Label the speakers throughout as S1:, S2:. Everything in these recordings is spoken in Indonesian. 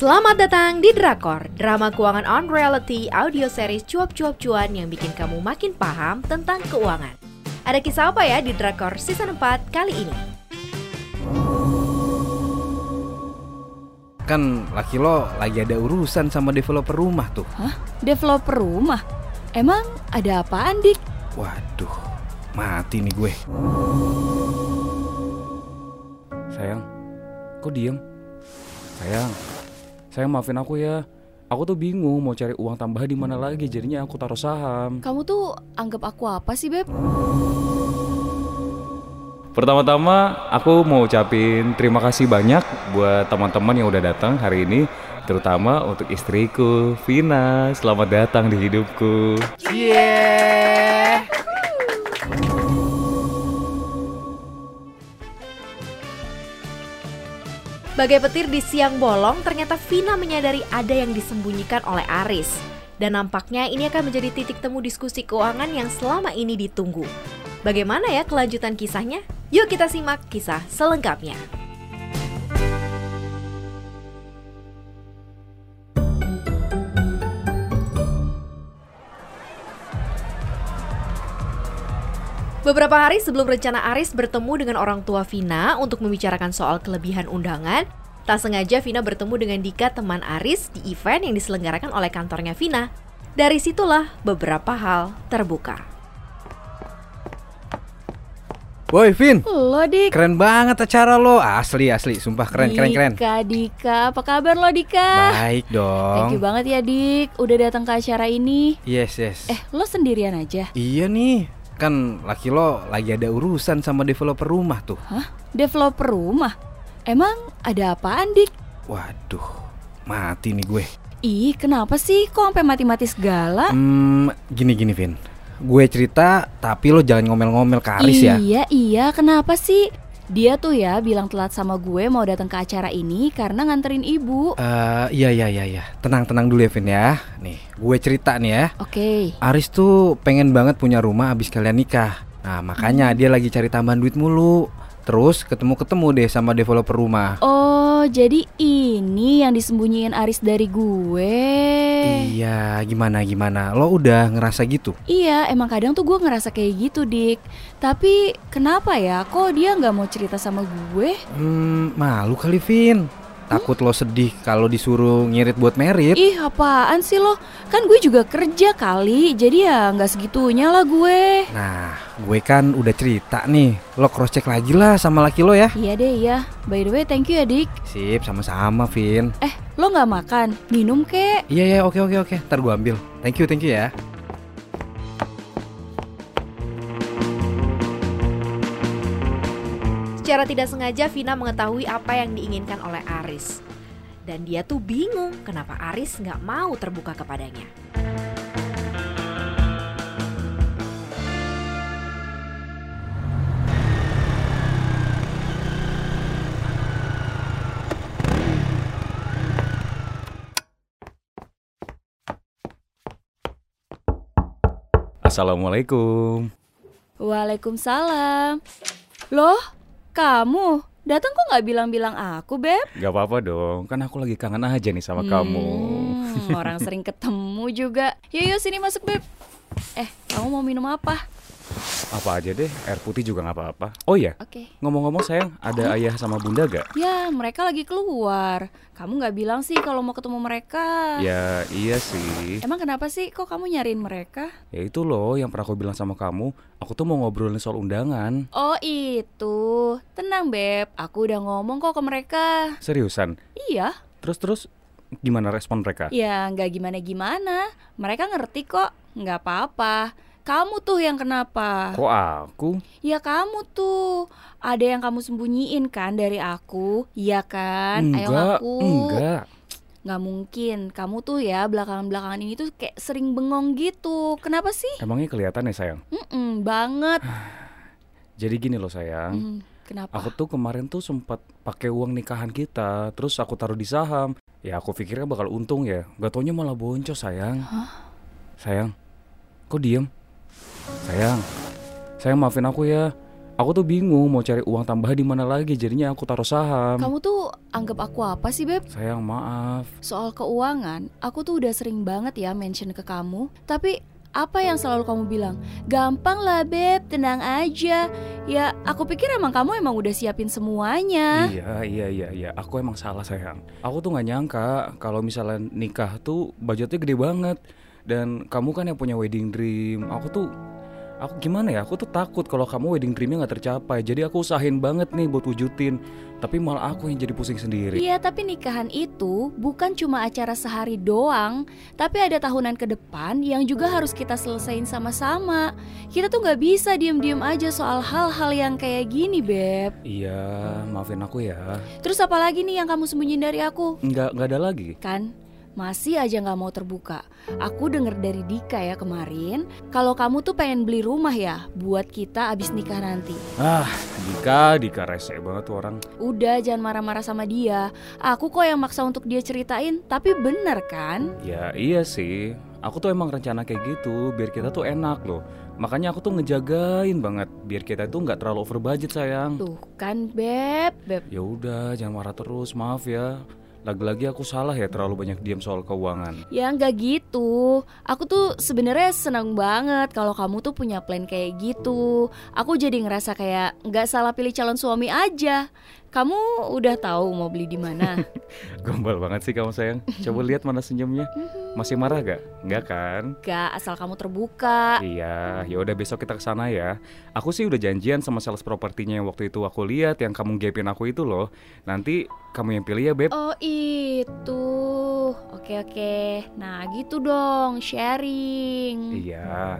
S1: Selamat datang di Drakor, drama keuangan on reality audio series cuap-cuap cuan yang bikin kamu makin paham tentang keuangan. Ada kisah apa ya di Drakor season 4 kali ini?
S2: Kan laki lo lagi ada urusan sama developer rumah tuh.
S3: Hah? Developer rumah? Emang ada apaan, Dik?
S2: Waduh, mati nih gue. Sayang, kok diem? Sayang, sayang maafin aku ya. Aku tuh bingung mau cari uang tambahan di mana lagi, jadinya aku taruh saham.
S3: Kamu tuh anggap aku apa sih, Beb?
S2: Pertama-tama aku mau ucapin terima kasih banyak buat teman-teman yang udah datang hari ini Terutama untuk istriku, Vina Selamat datang di hidupku Yeah
S1: Bagai petir di siang bolong, ternyata Vina menyadari ada yang disembunyikan oleh Aris. Dan nampaknya ini akan menjadi titik temu diskusi keuangan yang selama ini ditunggu. Bagaimana ya kelanjutan kisahnya? Yuk kita simak kisah selengkapnya. Beberapa hari sebelum rencana Aris bertemu dengan orang tua Vina untuk membicarakan soal kelebihan undangan, tak sengaja Vina bertemu dengan Dika teman Aris di event yang diselenggarakan oleh kantornya Vina. Dari situlah beberapa hal terbuka.
S2: Woi Vin,
S3: Lo, Dik.
S2: keren banget acara lo Asli asli, sumpah keren keren keren
S3: Dika, Dika. Apa kabar lo, Dika?
S2: Baik
S3: Thank you
S2: dong
S3: banget ya, Dik. Udah datang ke acara ini.
S2: Yes yes
S3: Eh, lo sendirian aja?
S2: Iya nih, kan laki lo lagi ada urusan sama developer rumah tuh
S3: Hah? Developer rumah? Emang ada apaan, Dik?
S2: Waduh, mati nih gue
S3: Ih, kenapa sih? Kok sampai mati-mati segala?
S2: Hmm, gini gini Vin. Gue cerita, tapi lo jangan ngomel-ngomel ke Aris ya.
S3: Iya, iya. Kenapa sih? Dia tuh ya bilang telat sama gue mau datang ke acara ini karena nganterin ibu.
S2: Eh, iya iya iya iya. Tenang tenang dulu ya Vin ya. Nih, gue cerita nih ya.
S3: Oke.
S2: Aris tuh pengen banget punya rumah abis kalian nikah. Nah, makanya dia lagi cari tambahan duit mulu. Terus ketemu-ketemu deh sama developer rumah.
S3: Oh, jadi ini yang disembunyiin Aris dari gue.
S2: Iya, gimana gimana? Lo udah ngerasa gitu?
S3: Iya, emang kadang tuh gue ngerasa kayak gitu, Dik. Tapi kenapa ya? Kok dia nggak mau cerita sama gue?
S2: Hmm, malu kali Vin. Takut lo sedih kalau disuruh ngirit buat merit.
S3: Ih, apaan sih lo? Kan gue juga kerja kali, jadi ya nggak segitunya lah gue.
S2: Nah, gue kan udah cerita nih. Lo cross check lagi lah sama laki lo ya.
S3: Iya deh, iya. By the way, thank you ya, Dik.
S2: Sip, sama-sama, Vin.
S3: Eh, lo nggak makan? Minum kek?
S2: Iya ya, oke oke oke. Ntar gue ambil. Thank you, thank you ya.
S1: Secara tidak sengaja Vina mengetahui apa yang diinginkan oleh Aris. Dan dia tuh bingung kenapa Aris nggak mau terbuka kepadanya.
S2: Assalamualaikum.
S3: Waalaikumsalam. Loh, kamu datang kok nggak bilang-bilang aku, Beb?
S2: Gak apa-apa dong, kan aku lagi kangen aja nih sama kamu.
S3: Hmm, orang sering ketemu juga. Yuk, yuk sini masuk, Beb. Eh, kamu mau minum apa?
S2: Apa aja deh, air putih juga nggak apa-apa. Oh iya,
S3: Oke.
S2: ngomong-ngomong sayang, ada ayah sama bunda gak?
S3: Ya, mereka lagi keluar. Kamu nggak bilang sih kalau mau ketemu mereka.
S2: Ya iya sih.
S3: Emang kenapa sih kok kamu nyariin mereka?
S2: Ya itu loh yang pernah aku bilang sama kamu. Aku tuh mau ngobrolin soal undangan.
S3: Oh, itu. Tenang, Beb. Aku udah ngomong kok ke mereka.
S2: Seriusan?
S3: Iya.
S2: Terus-terus gimana respon mereka?
S3: Ya, nggak gimana-gimana. Mereka ngerti kok. Nggak apa-apa. Kamu tuh yang kenapa?
S2: Kok aku?
S3: Ya kamu tuh. Ada yang kamu sembunyiin kan dari aku? Iya kan? Ayo
S2: enggak,
S3: ngaku.
S2: enggak.
S3: Nggak mungkin. Kamu tuh ya belakangan-belakangan ini tuh kayak sering bengong gitu. Kenapa sih?
S2: Emangnya kelihatan ya sayang?
S3: Mm-mm, banget.
S2: Jadi gini loh sayang.
S3: Hmm, kenapa?
S2: Aku tuh kemarin tuh sempat pakai uang nikahan kita, terus aku taruh di saham. Ya aku pikirnya bakal untung ya. Gak taunya malah boncos sayang. Sayang, kok diem? Sayang, sayang maafin aku ya. Aku tuh bingung mau cari uang tambahan di mana lagi, jadinya aku taruh saham.
S3: Kamu tuh anggap aku apa sih, Beb?
S2: Sayang maaf.
S3: Soal keuangan, aku tuh udah sering banget ya mention ke kamu. Tapi apa yang selalu kamu bilang? Gampang lah, Beb, tenang aja. Ya, aku pikir emang kamu emang udah siapin semuanya.
S2: Iya, iya, iya, iya. Aku emang salah sayang. Aku tuh nggak nyangka kalau misalnya nikah tuh budgetnya gede banget. Dan kamu kan yang punya wedding dream. Aku tuh aku gimana ya? Aku tuh takut kalau kamu wedding dreamnya nggak tercapai. Jadi aku usahain banget nih buat wujudin. Tapi malah aku yang jadi pusing sendiri.
S3: Iya, tapi nikahan itu bukan cuma acara sehari doang, tapi ada tahunan ke depan yang juga harus kita selesain sama-sama. Kita tuh nggak bisa diem-diem aja soal hal-hal yang kayak gini, Beb.
S2: iya maafin aku ya.
S3: Terus apa lagi nih yang kamu sembunyiin dari aku?
S2: nggak nggak ada lagi.
S3: Kan masih aja nggak mau terbuka. Aku denger dari Dika ya kemarin, kalau kamu tuh pengen beli rumah ya buat kita abis nikah nanti.
S2: ah Dika Dika rese banget tuh orang
S3: Udah jangan marah-marah sama dia. Aku kok yang maksa untuk dia ceritain, tapi bener kan?
S2: ya iya sih aku tuh emang rencana kayak gitu biar kita tuh enak loh makanya aku tuh ngejagain banget biar kita tuh nggak terlalu over budget sayang
S3: Tuh kan Beb, Beb.
S2: Ya udah, jangan marah terus, maaf ya. Lagi-lagi aku salah ya terlalu banyak diam soal keuangan.
S3: Ya nggak gitu. Aku tuh sebenarnya senang banget kalau kamu tuh punya plan kayak gitu. Aku jadi ngerasa kayak nggak salah pilih calon suami aja. Kamu udah tahu mau beli di mana?
S2: Gombal banget sih kamu sayang. Coba lihat mana senyumnya. Masih marah gak? Enggak kan?
S3: Gak asal kamu terbuka.
S2: Iya, ya udah besok kita ke sana ya. Aku sih udah janjian sama sales propertinya yang waktu itu aku lihat yang kamu gapin aku itu loh. Nanti kamu yang pilih ya, Beb.
S3: Oh itu, oke oke. Nah gitu dong, sharing.
S2: Iya.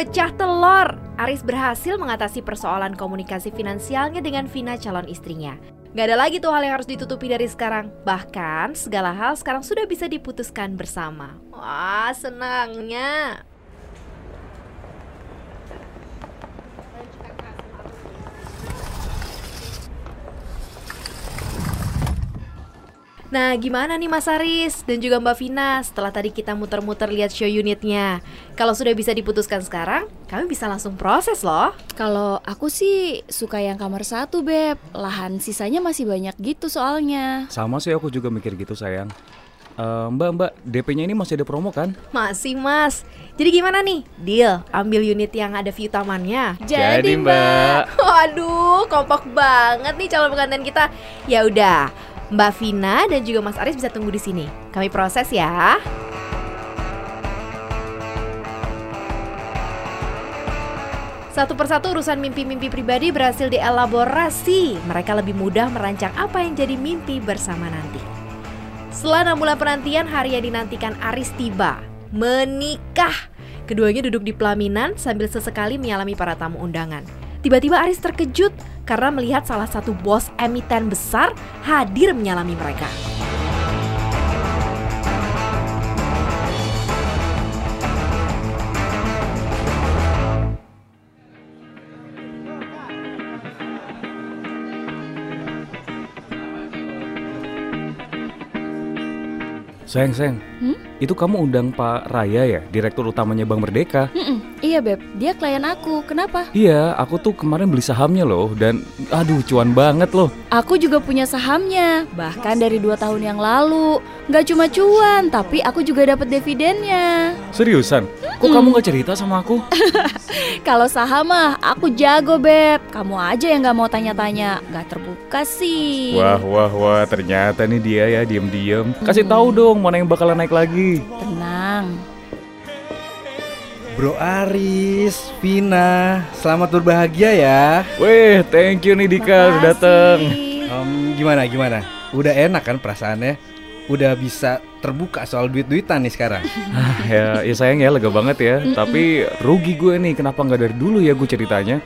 S1: Pecah telur, Aris berhasil mengatasi persoalan komunikasi finansialnya dengan Vina calon istrinya. Gak ada lagi tuh hal yang harus ditutupi dari sekarang. Bahkan segala hal sekarang sudah bisa diputuskan bersama. Wah, senangnya. Nah, gimana nih Mas Aris dan juga Mbak Vina setelah tadi kita muter-muter lihat show unitnya? Kalau sudah bisa diputuskan sekarang, kami bisa langsung proses loh.
S3: Kalau aku sih suka yang kamar satu beb, lahan sisanya masih banyak gitu soalnya.
S2: Sama sih aku juga mikir gitu sayang. Eh, mbak, Mbak, DP-nya ini masih ada promo kan?
S1: Masih Mas. Jadi gimana nih? Deal, ambil unit yang ada view tamannya.
S2: Jadi, Mbak.
S1: Waduh, kompak banget nih calon pengantin kita. Ya udah, Mbak Vina dan juga Mas Aris bisa tunggu di sini. Kami proses ya. Satu persatu urusan mimpi-mimpi pribadi berhasil dielaborasi. Mereka lebih mudah merancang apa yang jadi mimpi bersama nanti. Setelah enam bulan penantian, hari yang dinantikan Aris tiba. Menikah. Keduanya duduk di pelaminan sambil sesekali menyalami para tamu undangan. Tiba-tiba Aris terkejut karena melihat salah satu bos emiten besar hadir menyalami mereka.
S2: Sayang, sayang.
S3: Hmm?
S2: Itu kamu undang Pak Raya ya, direktur utamanya Bank Merdeka?
S3: Mm-mm, iya beb, dia klien aku. Kenapa?
S2: Iya, aku tuh kemarin beli sahamnya loh dan aduh cuan banget loh.
S3: Aku juga punya sahamnya, bahkan dari dua tahun yang lalu. Nggak cuma cuan, tapi aku juga dapat dividennya.
S2: Seriusan? Kok kamu nggak cerita sama aku?
S3: Kalau saham mah, aku jago beb. Kamu aja yang nggak mau tanya-tanya, nggak terbuka sih.
S2: Wah, wah, wah, ternyata nih dia ya diem-diem. Kasih tahu dong mana yang bakalan naik lagi.
S3: Tenang.
S4: Bro Aris, Vina, selamat berbahagia ya.
S2: Weh, thank you nih Dika udah dateng.
S4: Em, gimana gimana? Udah enak kan perasaannya? Udah bisa terbuka soal duit-duitan nih sekarang.
S2: ya, ya sayang ya lega banget ya. Tapi rugi gue nih, kenapa nggak dari dulu ya gue ceritanya?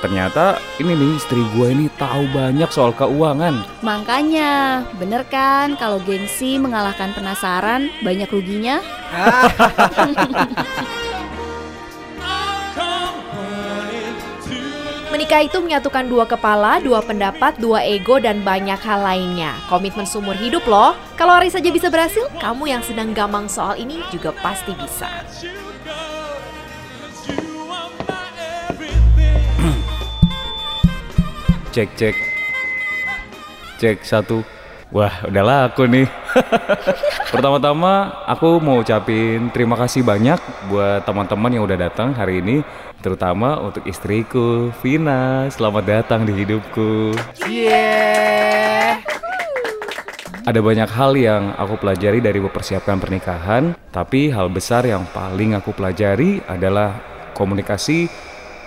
S2: Ternyata ini nih istri gue ini tahu banyak soal keuangan.
S3: Makanya, bener kan kalau gengsi mengalahkan penasaran, banyak ruginya?
S1: Nikah itu menyatukan dua kepala, dua pendapat, dua ego, dan banyak hal lainnya. Komitmen seumur hidup loh. Kalau Aris saja bisa berhasil, kamu yang sedang gamang soal ini juga pasti bisa.
S2: cek cek cek satu Wah, udah laku nih. Pertama-tama aku mau ucapin terima kasih banyak buat teman-teman yang udah datang hari ini, terutama untuk istriku, Vina. Selamat datang di hidupku. Ada banyak hal yang aku pelajari dari mempersiapkan pernikahan, tapi hal besar yang paling aku pelajari adalah komunikasi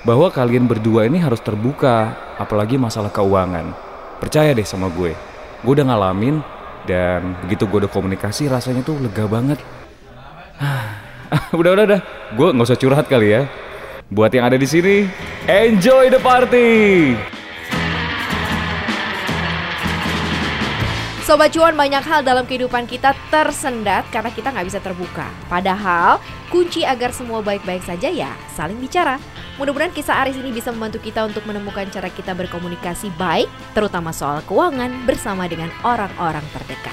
S2: bahwa kalian berdua ini harus terbuka, apalagi masalah keuangan. Percaya deh sama gue, gue udah ngalamin dan begitu gue udah komunikasi rasanya tuh lega banget. udah udah udah, gue nggak usah curhat kali ya. Buat yang ada di sini, enjoy the party.
S1: Sobat cuan banyak hal dalam kehidupan kita tersendat karena kita nggak bisa terbuka. Padahal kunci agar semua baik-baik saja ya saling bicara. Mudah-mudahan kisah Aris ini bisa membantu kita untuk menemukan cara kita berkomunikasi baik, terutama soal keuangan bersama dengan orang-orang terdekat.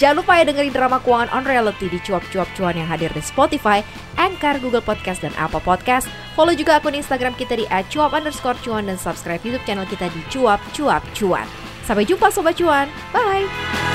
S1: Jangan lupa ya dengerin drama keuangan on reality di cuap-cuap cuan yang hadir di Spotify, Anchor, Google Podcast, dan Apple Podcast. Follow juga akun Instagram kita di @cuap underscore cuan dan subscribe YouTube channel kita di cuap cuap cuan. Sampai jumpa Sobat Cuan, bye!